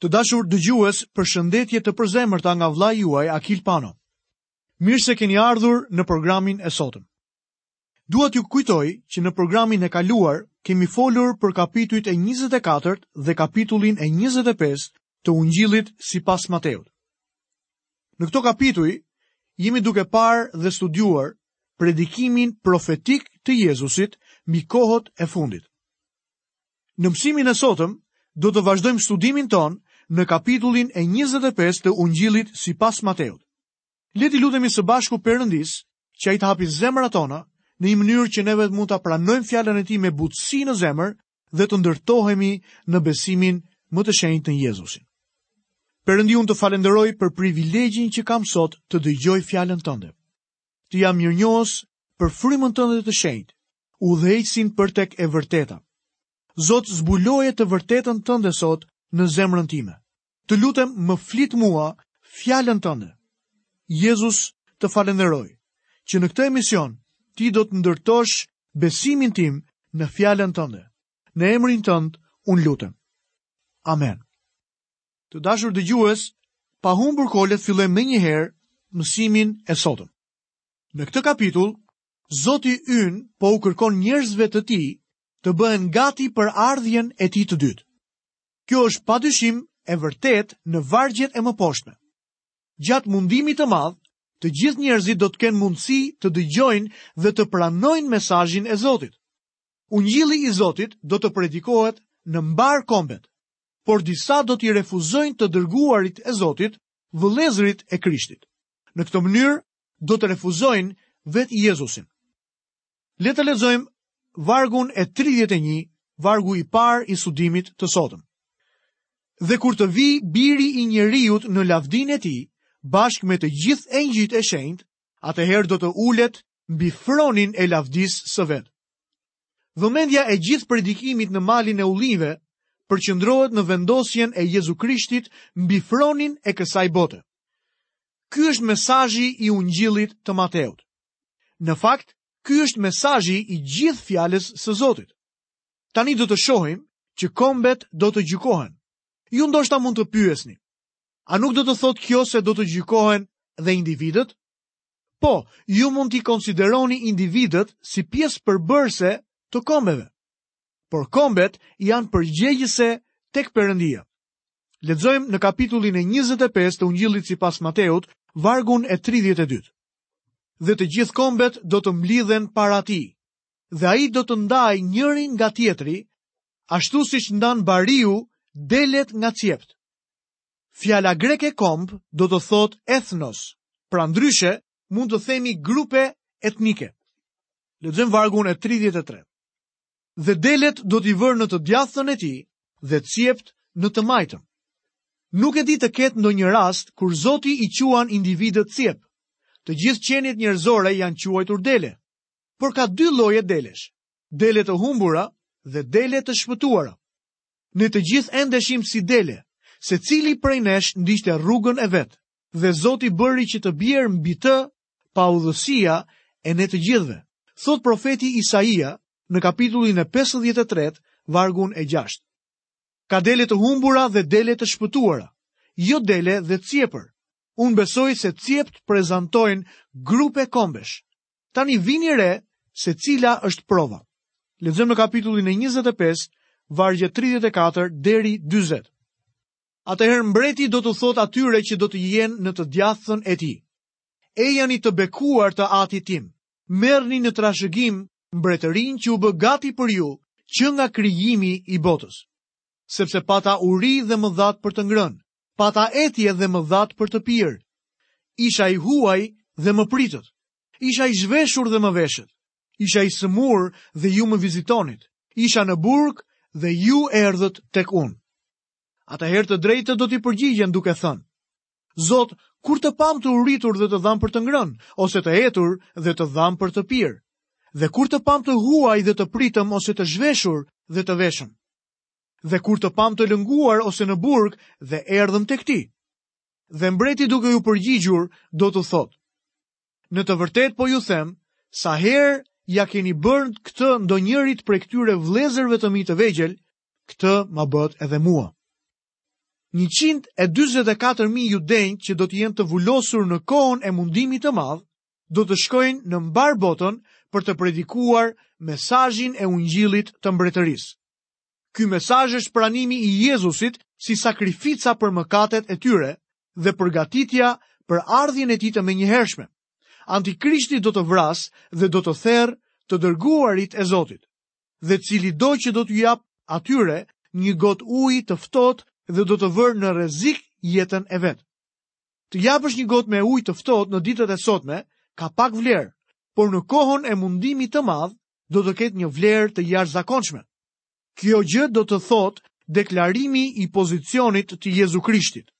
Të dashur dëgjues, përshëndetje të përzemërta nga vllai juaj Akil Pano. Mirë se keni ardhur në programin e sotëm. Dua t'ju kujtoj që në programin e kaluar kemi folur për kapitujt e 24 dhe kapitullin e 25 të Ungjillit sipas Mateut. Në këto kapituj jemi duke parë dhe studiuar predikimin profetik të Jezusit mbi kohët e fundit. Në mësimin e sotëm, do të vazhdojmë studimin tonë në kapitullin e 25 të Ungjillit sipas Mateut. Le t'i lutemi së bashku Perëndisë që ai të hapi zemrat tona në një mënyrë që neve të mund ta pranojmë fjalën e tij me butësi në zemër dhe të ndërtohemi në besimin më të shenjtë në Jezusin. Perëndi unë të falenderoj për privilegjin që kam sot të dëgjoj fjalën tënde. Të jam mirënjohës për frymën tënde të shenjtë, udhëheqësin për tek e vërteta. Zot zbuloje të vërtetën tënde sot në zemrën time. Të lutem më flit mua fjalën tënde. Jezus të falenderoj që në këtë emision ti do të ndërtosh besimin tim në fjalën tënde. Në emrin tënd unë lutem. Amen. Të dashur dëgjues, pa humbur kohë le të fillojmë menjëherë mësimin e sotëm. Në këtë kapitull, Zoti ynë po u kërkon njerëzve të tij të bëhen gati për ardhjen e tij të dytë. Kjo është padyshim e vërtetë në vargjet e mëposhtme. Gjatë mundimit të madh, të gjithë njerëzit do të kenë mundësi të dëgjojnë dhe të pranojnë mesazhin e Zotit. Ungjilli i Zotit do të predikohet në mbarë kombet. por disa do t'i refuzojnë të dërguarit e Zotit, vëllezërit e Krishtit. Në këtë mënyrë do të refuzojnë vetë Jezusin. Le të lexojmë vargun e 31, vargu i parë i studimit të sotëm. Dhe kur të vijë biri i njeriut në lavdinë e tij, bashkë me të gjithë engjëjt e shenjtë, atëherë do të ulet mbi fronin e lavdisë së vet. Vëmendja e gjithë predikimit në malin e ullinjve përqendrohet në vendosjen e Jezu Krishtit mbi fronin e kësaj bote. Ky është mesazhi i Ungjillit të Mateut. Në fakt, ky është mesazhi i gjithë fjalës së Zotit. Tani do të shohim që kombet do të gjykohen. Ju ndoshta mund të pyesni, a nuk do të thotë kjo se do të gjykohen dhe individët? Po, ju mund t'i konsideroni individët si pjesë përbërëse të kombeve. Por kombet janë përgjegjëse tek Perëndia. Lexojmë në kapitullin e 25 të Ungjillit sipas Mateut, vargun 32. Dhe të gjithë kombet do të mblidhen para tij, dhe ai do të ndajë njërin nga tjetri, ashtu siç ndan bariu delet nga cjeptë. Fjala greke komb do të thotë ethnos, pra ndryshe mund të themi grupe etnike. Lexojmë vargun 33. Dhe delet do t'i vërë në të djathtën e tij dhe cjeptë në të majtën. Nuk e di të ketë ndonjë rast kur Zoti i quan individët cjep. Të gjitha qeniet njerëzore janë quajtur dele. Por ka dy lloje delesh, dele të humbura dhe dele të shpëtuara. Ne të gjithë endeshim si dele, secili prej nesh ndiqte rrugën e vet, dhe Zoti bëri që të bjerë mbi të paudhësia e ne të gjithëve. Thotë profeti Isaia në kapitullin e 53, vargun 6. Ka dele të humbura dhe dele të shpëtuara, jo dele dhe cjepër. Unë besoj se cjeptë prezantojnë grupe kombesh, Tani vini re se cila është prova. Lexojmë në kapitullin e 25, vargjet 34 deri 40. Atëherë mbreti do t'u thotë atyre që do të jenë në të djathtën e tij. Ejani të bekuar të Atit tim, merrni në trashëgim mbretërinë që u bë gati për ju që nga krijimi i botës. Sepse pata uri dhe më dhatë për të ngrënë, Pata etje dhe më dhatë për të pirë. Isha i huaj dhe më pritët. Isha i zhveshur dhe më veshët. Isha i sëmurë dhe ju më vizitonit. Isha në burg dhe ju erdhët tek unë. Atëherë të drejtët do t'i përgjigjen duke thënë, Zot, kur të pamë të uritur dhe të dhamë për të ngrënë, ose të etur dhe të dhamë për të pirë, dhe kur të pamë të huaj dhe të pritëm ose të zhveshur dhe të veshëm. Dhe kur të pamë të lënguar ose në burg dhe erdhëm tek ti. Dhe mbreti duke iu përgjigjur do t'u thotë: Në të vërtetë po ju them, sa herë ia keni bërë këtë ndonjërit prej këtyre vëllezërve të mi të vegjël, këtë ma bëtë edhe mua. 144.000 judenj që do të jenë të vulosur në kohën e mundimit të madh, do të shkojnë në mbarë botën për të predikuar mesazhin e ungjillit të mbretërisë. Ky mesazh është pranimi i Jezusit si sakrifica për mëkatet e tyre dhe përgatitja për ardhjen e tij të menjëhershme. Antikrishti do të vrasë dhe do të therë të dërguarit e Zotit, dhe cilido që do t'u japë atyre një gotë ujë të ftohtë dhe do të vërë në rrezik jetën e vet. Të japësh një gotë me ujë të ftohtë në ditët e sotme ka pak vlerë, por në kohën e mundimit të madh do të ketë një vlerë të jashtëzakonshme. Kjo gjë do të thotë deklarimi i pozicionit të Jezu Krishtit.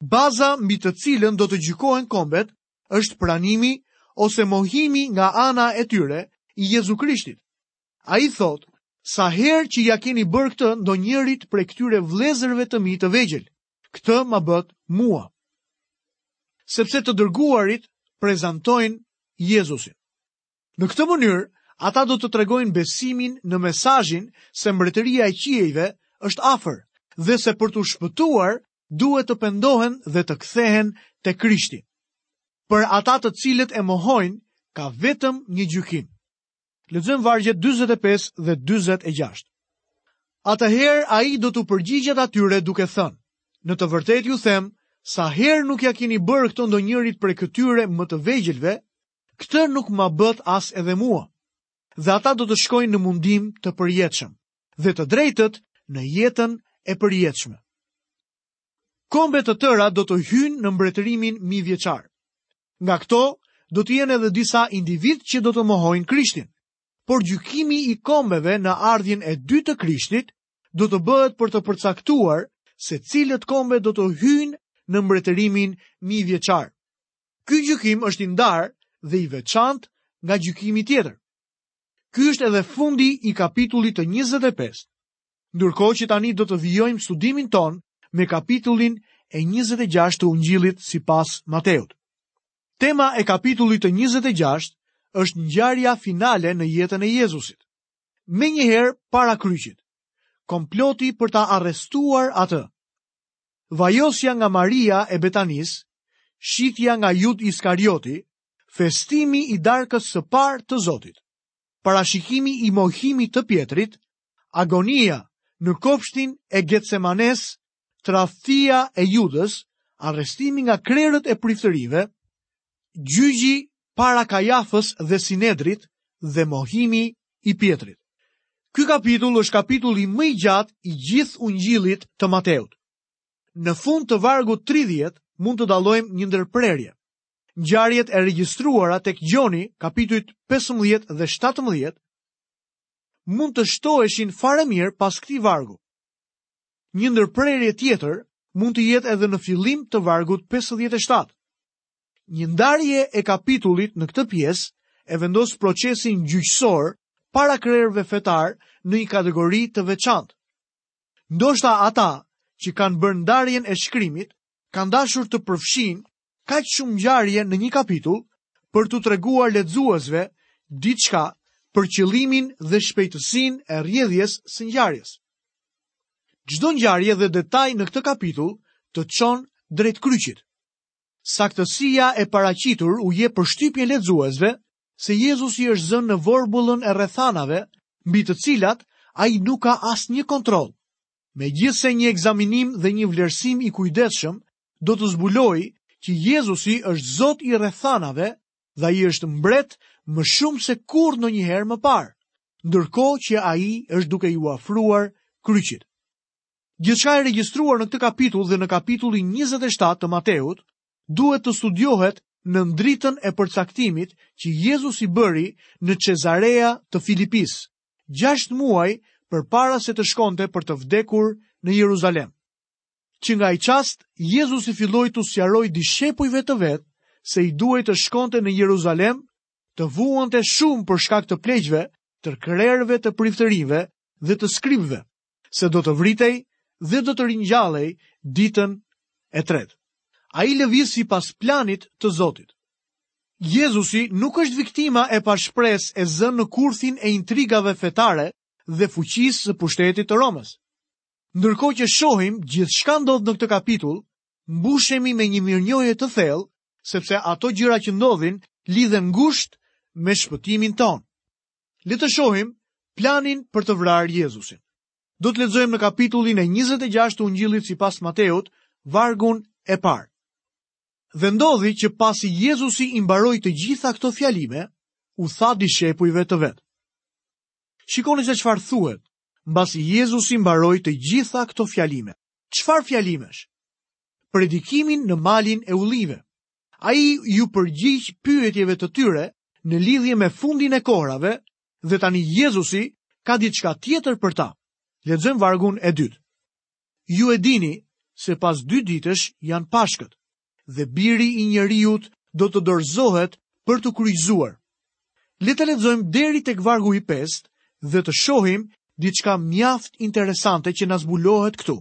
Baza mbi të cilën do të gjykohen kombet është pranimi ose mohimi nga ana e tyre i Jezu Krishtit. Ai thotë, sa herë që ia keni bërë këtë ndonjërit prej këtyre vëllezërve të mi të vegjël, Këtë ma bëtë mua. Sepse të dërguarit prezantojnë Jezusin. Në këtë mënyrë, ata do të tregojnë besimin në mesazhin se mbretëria e qiejve është afër dhe se për t'u shpëtuar duhet të pendohen dhe të kthehen te Krishti. Për ata të cilët e mohojnë, ka vetëm një gjykim. Lexojmë vargjet 45 dhe 46. Atëherë ai do t'u përgjigjet atyre duke thënë, në të vërtetë ju them, sa herë nuk ia keni bërë këtë ndonjërit prej këtyre më të vegjëlve, këtë nuk ma bëtë as edhe mua, dhe ata do të shkojnë në mundim të përjetshëm, dhe të drejtët në jetën e përjetshme. Kombe të tëra do të hyjnë në mbretërimin mijëvjeçar. Nga këto, do të jenë edhe disa individë që do ta mohojnë Krishtin. Por gjykimi i kombeve në ardhjen e dytë të Krishtit do të bëhet për të përcaktuar se cilat kombe do të hyjnë në mbretërimin mijëvjeçar. Ky gjykim është i ndarë dhe i veçantë nga gjykimi tjetër. Ky është edhe fundi i kapitullit të 25. Ndërkohë që tani do të vijojmë studimin tonë me kapitullin e 26 të Ungjillit sipas Mateut. Tema e kapitullit të 26 është ngjarja finale në jetën e Jezusit. Menjëherë para kryqit, komploti për ta arrestuar atë. Vajosja nga Maria e Betanisë, shitja nga Jud Iskarioti, festimi i darkës së parë të Zotit, parashikimi i mohimit të Pjetrit Agonia në kopshtin e Getsemanisë, tradhtia e Judës, arrestimi nga krerët e priftërinjve, gjyqi para Kajafës dhe Sinedrit dhe mohimi i Pjetrit. Ky kapitull është kapitulli më i gjatë i gjithë ungjillit të Mateut. Në fund të vargut 30 mund të dallojmë një ndërprerje. Ngjarjet e regjistruara tek Gjoni, kapitujt 15 dhe 17, mund të shtoheshin fare mirë pas këtij vargu. Një ndërprerje tjetër mund të jetë edhe në fillim të vargut 57. Një ndarje e kapitullit në këtë pjesë e vendos procesin gjyqësor para krerëve fetarë në një kategori të veçantë. Ndoshta ata që kanë bërë ndarjen e shkrimit kanë dashur të përfshinë kaq shumë ngjarje në një kapitull për t'u treguar lexuesve diçka për qëllimin dhe shpejtësinë e rrjedhjes së ngjarjes. Çdo ngjarje dhe detaj në këtë kapitull të çon drejt kryqit. Saktësia e paraqitur u jep përshtypjen lexuesve se Jezusi është zënë në vorbullën e rrethanave mbi të cilat ai nuk ka asnjë kontroll. Megjithëse një ekzaminim dhe një vlerësim i kujdesshëm do të zbulojë që Jezusi është Zot i rrethanave dhe ai është mbret më shumë se kurrë ndonjëherë më parë, ndërkohë që ai është duke iu afruar kryqit. Gjithçka e regjistruar në këtë kapitull dhe në kapitullin 27 të Mateut duhet të studiohet në dritën e përcaktimit që Jezusi bëri në Cezarea të Filipisë, gjashtë muaj përpara se të shkonte për të vdekur në Jeruzalem. Që nga ai çast, Jezusi filloi t'u sqarojë dishepujve të vet se i duhej të shkonte në Jeruzalem, të vuante shumë për shkak të pleqve, të krerëve të priftërinjve dhe të skribëve, se do të vritej dhe do të ringjallej ditën e tretë. Ai lëviz sipas planit të Zotit. Jezusi nuk është viktima e pashpresë e zënë në kurthin e intrigave fetare dhe fuqisë së pushtetit të Romës. Ndërkohë që shohim gjithçka ndodh në këtë kapitull, mbushemi me një mirënjohje të thellë, sepse ato gjëra që ndodhin lidhen ngushtë me shpëtimin tonë. Le të shohim planin për të vrarë Jezusin. Do të lexojmë në kapitullin e 26 të Ungjillit sipas Mateut, vargun e parë. Dhe ndodhi që pasi Jezusi i mbaroi të gjitha këto fjalime, u tha dishepujve të vet. Shikoni se çfarë thuhet mbasi Jezusi mbaroi të gjitha këto fjalime. Çfarë fjalimesh? Predikimin në malin e ullinjve. Ai iu përgjigj pyetjeve të tyre në lidhje me fundin e kohërave dhe tani Jezusi ka diçka tjetër për ta. Lexojmë vargun e dytë. Ju e dini se pas dy ditësh janë pashkët. dhe biri i njeriut do të dorëzohet për t'u kryqëzuar. Le të lexojmë deri tek vargu i 5 dhe të shohim diçka mjaft interesante që na zbulohet këtu.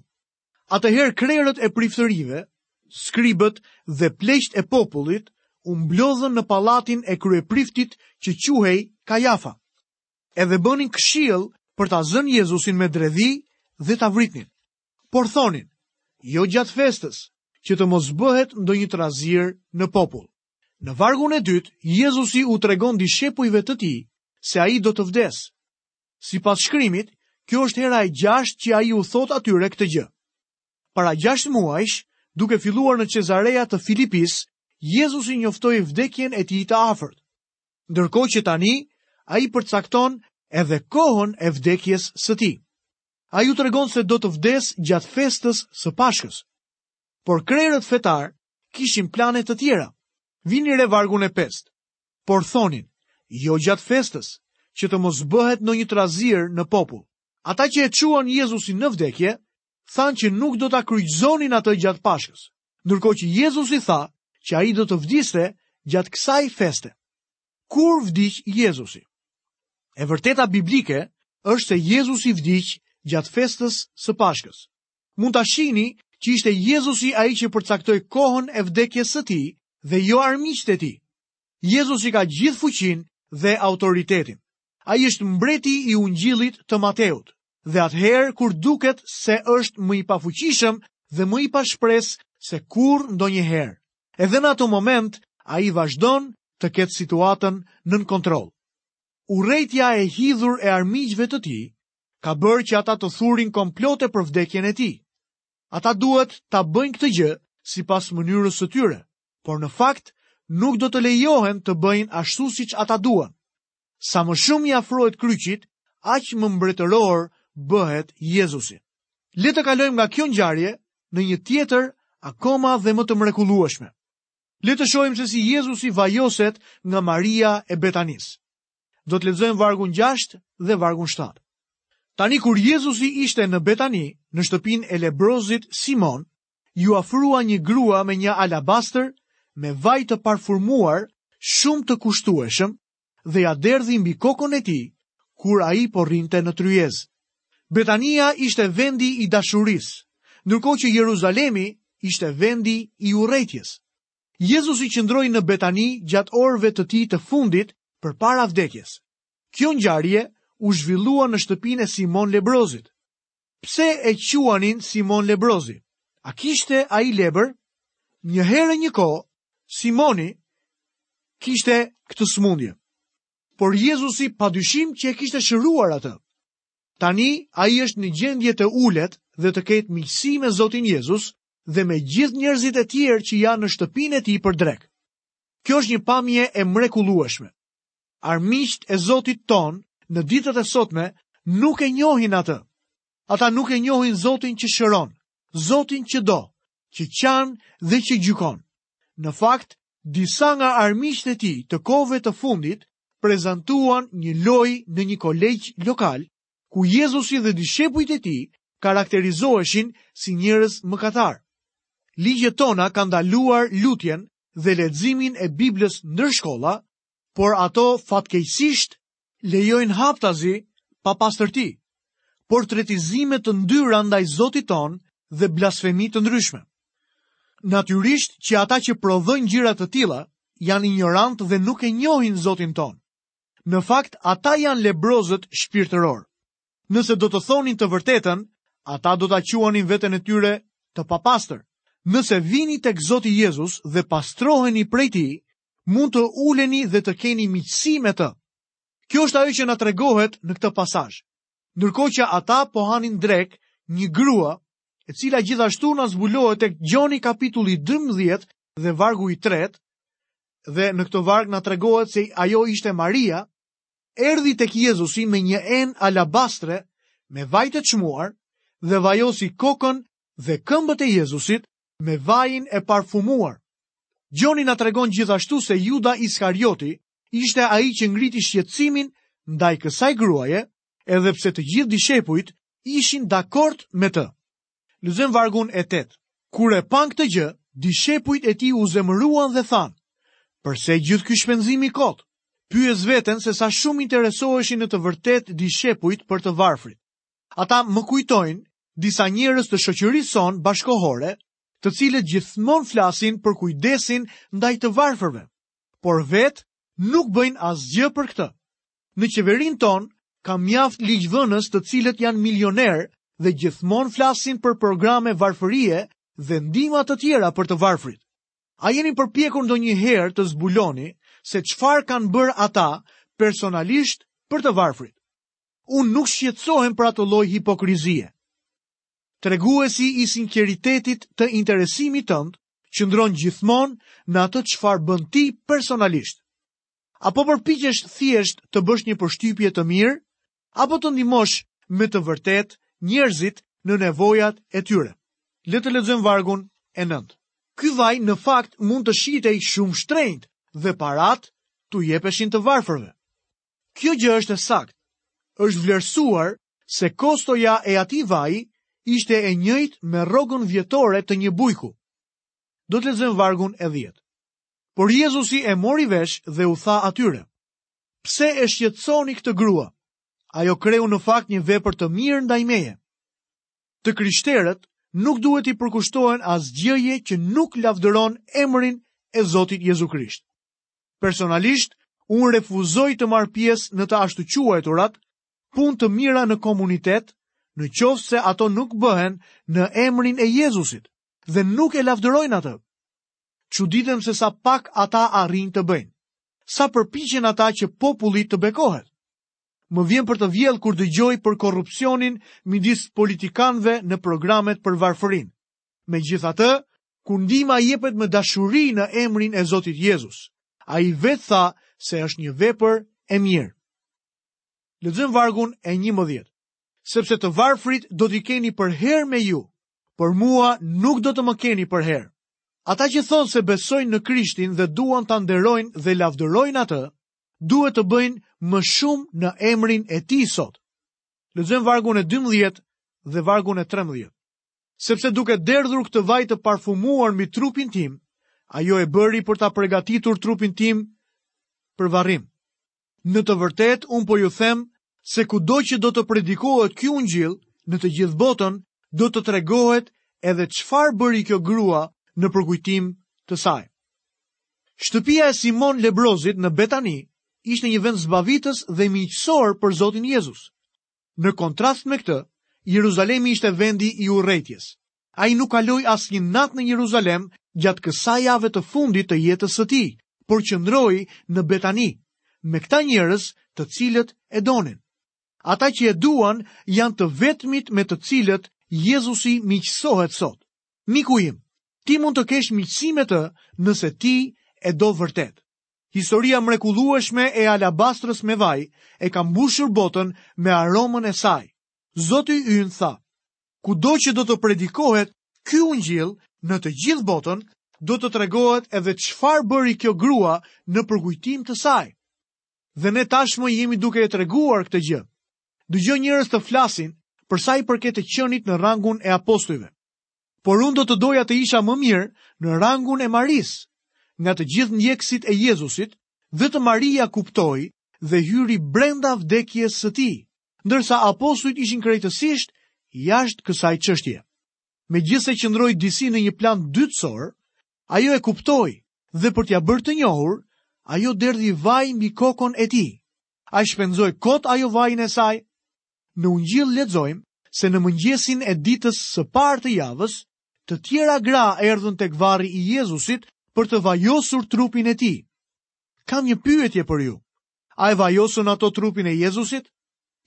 Atëherë krerët e priftërive, skribët dhe pleqtë e popullit u mblodhën në pallatin e kryepriftit që quhej Kajafa. Edhe bënin këshillë për ta zënë Jezusin me dredhi dhe ta vritnin. por thonin, jo gjatë festës, që të mos bëhet ndonjë trazirë në popull. Në vargun e dytë, Jezusi u tregon dishepujve të tij se ai do të vdesë. Sipas shkrimit, kjo është hera e gjashtë që ai u thotë atyre këtë gjë. Para gjashtë muajsh, duke filluar në Çezarea të Filipisë, Jezusi njoftoi vdekjen e tij të afërt. Ndërkohë që tani, ai përcakton edhe kohën e vdekjes së tij. Ai u tregon se do të vdesë gjatë festës së Pashkës. Por krerët fetarë kishin plane të tjera. Vini re vargun e pestë. Por thonin, jo gjatë festës, që të mos bëhet ndonjë trazirë në popull. Ata që e çuan Jezusin në vdekje, thanë që nuk do ta kryqëzonin atë gjatë pashkës, ndërkohë që Jezusi tha që ai do të vdiste gjatë kësaj feste. Kur vdiq Jezusi? E vërteta biblike është se Jezusi vdiq gjatë festës së Pashkës. Mund ta shihni që ishte Jezusi ai që përcaktoi kohën e vdekjes së tij dhe jo armiqtë e tij. Jezusi ka gjithë fuqinë dhe autoritetin. Ai është mbreti i ungjillit të Mateut dhe atëherë kur duket se është më i pafuqishëm dhe më i pashpresë se kurrë ndonjëherë. Edhe në atë moment, ai vazhdon të ketë situatën nën kontroll. Urrejtja e hidhur e armiqve të tij, ka bërë që ata të thurin komplote për vdekjen e tij. Ata duhet ta bëjnë këtë gjë sipas mënyrës së tyre, por në fakt nuk do të lejohen të bëjnë ashtu siç ata duan. Sa më shumë i afrohet kryqit, aq më mbretëror bëhet Jezusi. Le të kalojmë nga kjo ngjarje në një tjetër akoma dhe më të mrekullueshme. Le të shohim se si Jezusi vajoset nga Maria e Betanisë. Do të lexojmë vargun 6 dhe vargun 7. Tani kur Jezusi ishte në Betani, në shtëpinë e lebrozit Simon, Iu afrua një grua me një alabastër me vaj të parfurmuar shumë të kushtueshëm dhe ia derdhi mbi kokën e tij kur ai po rrinte në tryezë. Betania ishte vendi i dashurisë, ndërkohë që Jeruzalemi ishte vendi i urrejtjes. Jezusi qëndroi në Betani gjatë orëve të tij të fundit përpara vdekjes. Kjo ngjarje u zhvillua në shtëpinë e Simon Lebrozit. Pse e quanin Simon Lebrozi? A kishte ai lebër? Një herë e një kohë, Simoni kishte këtë sëmundje. Por Jezusi pa dyshim që e kishte shëruar atë. Tani, ai është në gjendje të ulet dhe të ketë miqësi me Zotin Jezus dhe me gjithë njerëzit e tjerë që janë në shtëpinë e tij për drekë. Kjo është një pamje e mrekullueshme. Armiqtë e Zotit tonë në ditët e sotme nuk e njohin atë. Ata nuk e njohin Zotin që shëron, Zotin që do, që qan dhe që gjykon. Në fakt, disa nga armiqtë e tij të kohëve të fundit prezantuan një lojë në një kolegj lokal ku Jezusi dhe dishepujt e tij karakterizoheshin si njerëz mëkatarë. Ligjet tona kanë ndaluar lutjen dhe leximin e Biblës ndër shkolla, por ato fatkeqësisht lejojnë haptazi papastërti, portretizime të ndyra ndaj Zotit tonë dhe blasfemi të ndryshme. Natyrisht që ata që prodhojnë gjëra të tilla janë injorantë dhe nuk e njohin Zotin tonë. Në fakt, ata janë lebrozët shpirtërorë. Nëse do të thonin të vërtetën, ata do ta quanin veten e tyre të papastër. Nëse vini tek Zoti Jezus dhe pastroheni prej tij, mund të uleni dhe të keni miqësi me të. Kjo është ajo që na tregohet në këtë pasazh. Ndërkohë që ata po hanin drekë, një grua, e cila gjithashtu na zbulohet tek Gjoni kapitulli 12 dhe vargu i 3, dhe në këtë varg na tregohet se ajo ishte Maria, erdhi tek Jezusi me një enë alabastri me vaj të çmuar dhe vajosi kokën dhe këmbët e Jezusit me vajin e parfumuar. Gjoni na tregon gjithashtu se Juda Iskarioti ishte ai që ngriti shqetësimin ndaj kësaj gruaje, edhe pse të gjithë dishepujt ishin dakord me të. Lexojmë vargun e 8. Kur e panë këtë gjë, dishepujt e tij u zemëruan dhe thanë: Përse gjithë ky shpenzim i kot? Pyes veten se sa shumë interesoheshin në të vërtetë dishepujt për të varfrit. Ata më kujtojnë disa njerëz të shoqërisë sonë bashkëkohore, të cilët gjithmonë flasin për kujdesin ndaj të varfërve, por vetë nuk bëjnë asgjë për këtë. Në qeverinë tonë ka mjaft ligjvënës të cilët janë milionerë dhe gjithmonë flasin për programe varfërie dhe ndihma të tjera për të varfrit. A jeni përpjekur ndonjëherë të zbuloni se çfarë kanë bërë ata personalisht për të varfrit? Unë nuk shqetësohem për atë lloj hipokrizie. Treguesi i sinqeritetit të interesimit tënd qëndron gjithmonë në atë çfarë bën ti personalisht. A po përpiqesh thjesht të bësh një përshtypje të mirë apo të ndihmosh me të vërtetë njerëzit në nevojat e tyre? Le të lexojmë vargun e 9. Ky vaj në fakt mund të shitej shumë shtrenjtë dhe parat t'u jepeshin të varfërve. Kjo gjë është e saktë. Është vlerësuar se kostoja e atij vaji ishte e njëjtë me rrogën vjetore të një bujku. Do të lexojmë vargun e 10. Por Jezusi e mori vesh dhe u tha atyre: Pse e shqetësoni këtë grua? Ajo kreu në fakt një vepër të mirë ndaj meje. Të krishterët nuk duhet t'i përkushtohen asgjëje që nuk lavdëron emrin e Zotit Jezu Krisht. Personalisht, unë refuzoj të marr pjesë në të ashtuquajturat punë të mira në komunitet, në qoftë se ato nuk bëhen në emrin e Jezusit dhe nuk e lavdërojnë atë. Çuditem se sa pak ata arrijnë të bëjnë. Sa përpiqen ata që populli të bekohet. Më vjen për të vjell kur dëgjoj për korrupsionin midis politikanëve në programet për varfërinë. Megjithatë, kur ndihma jepet me dashuri në emrin e Zotit Jezus, ai vetë tha se është një vepër e mirë. Lexojmë vargun e 11. Sepse të varfrit do t'i keni përherë me ju, por mua nuk do të më keni përherë. Ata që thonë se besojnë në Krishtin dhe duan ta nderojnë dhe lavdërojnë atë, duhet të bëjnë më shumë në emrin e tij sot. Lexojmë vargun e 12 dhe vargun e 13. Sepse duke derdhur këtë vaj të parfumuar mbi trupin tim, ajo e bëri për ta përgatitur trupin tim për varrim. Në të vërtetë, unë po ju them se kudo që do të predikohet ky ungjill, në të gjithë botën do të tregohet edhe çfarë bëri kjo grua në përkujtim të saj. Shtëpia e Simon Lebrozit në Betani ishte një vend zbavitës dhe miqësor për Zotin Jezus. Në kontrast me këtë, Jeruzalemi ishte vendi i urrejtjes. Ai nuk kaloi asnjë natë në Jeruzalem gjatë kësaj jave të fundit të jetës së tij, por qëndroi në Betani, me këta njerëz të cilët e donin. Ata që e duan janë të vetmit me të cilët Jezusi miqësohet sot. Miku im, ti mund të kesh miqësi me të nëse ti e do vërtet. Historia e mrekullueshme e alabastrës me vaj e ka mbushur botën me aromën e saj. Zoti ynë tha, Kudo që do të predikohet ky ungjill në të gjithë botën, do të tregohet edhe çfarë bëri kjo grua në përkujtim të saj. Dhe ne tashmë jemi duke e treguar këtë gjë. Dëgjoj njerëz të flasin për sa i përket të qenit në rangun e apostujve. Por unë do të doja të isha më mirë në rangun e Marisë. Nga të gjithë ndjekësit e Jezusit, vetëm Maria kuptoi dhe hyri brenda vdekjes së tij, ndërsa apostujt ishin krejtësisht jashtë kësaj çështje. Megjithëse qëndroi disi në një plan dytësor, ajo e kuptoi dhe për t'ia bërë të njohur, ajo derdhi vaj mbi kokën e tij. A e shpenzoi kot ajo vajin e saj, Në Ungjill lexojmë se në mëngjesin e ditës së parë të javës, të tjera gra erdhën tek varri i Jezusit për të vajosur trupin e tij. Kam një pyetje për ju. A e vajosën ato trupin e Jezusit?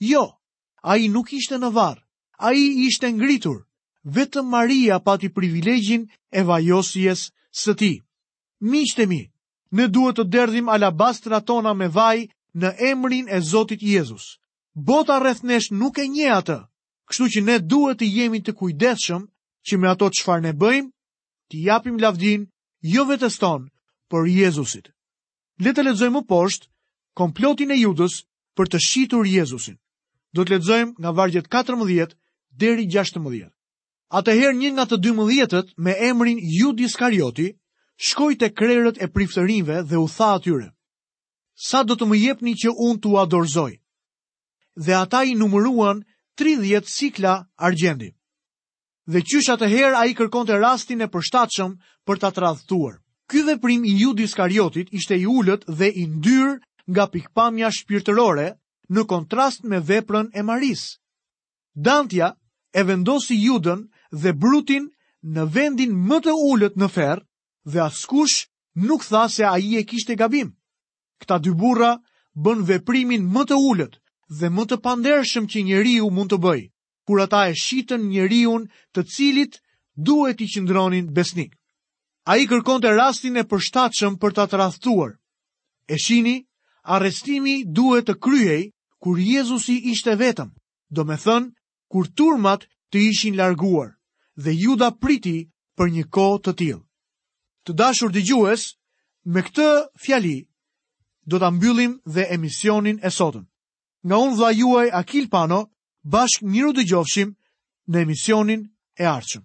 Jo. Ai nuk ishte në varr. Ai ishte ngritur. Vetëm Maria pati privilegjin e vajosjes së tij. Miqtë mi, ne duhet të derdhim alabastrat tona me vaj në emrin e Zotit Jezus. Bota rreth nesh nuk e njeh atë, kështu që ne duhet të jemi të kujdesshëm që me ato çfarë ne bëjmë, t'i japim lavdinë jo vetes tonë, por Jezusit. Le të lexojmë më poshtë komplotin e Judës për të shitur Jezusin. Do të lexojmë nga vargjet 14 deri 16. Atëherë një nga të 12-të me emrin Judë Iskarioti shkoi te krerët e priftërinjve dhe u tha atyre: Sa do të më jepni që unë t'ua dorëzoj? Dhe ata i numëruan 30 sikla argjendi. Dhe qysh atëherë ai kërkonte rastin e përshtatshëm për ta tradhtuar. Ky veprim i Judë Iskariotit ishte i ulët dhe i ndyrë nga pikëpamja shpirtërore në kontrast me veprën e Marisë. Dantja e vendosi Judën dhe Brutin në vendin më të ulët në ferr dhe askush nuk tha se ai e kishte gabim. Këta dy burra bënë veprimin më të ulët dhe më të pandershëm që njeriu mund të bëjë, kur ata e shitën njeriun të cilit duhet t'i qëndronin besnikë. Ai kërkonte rastin e përshtatshëm për ta tradhtuar. E shihni, arrestimi duhet të kryhej kur Jezusi ishte vetëm, domethënë kur turmat të ishin larguar dhe Juda priti për një kohë të tillë. Të dashur dëgjues, me këtë fjali do ta mbyllim dhe emisionin e sotëm. Nga unë vëllai juaj Akil Pano, bashkë mirudëgjofshim në emisionin e ardhshëm.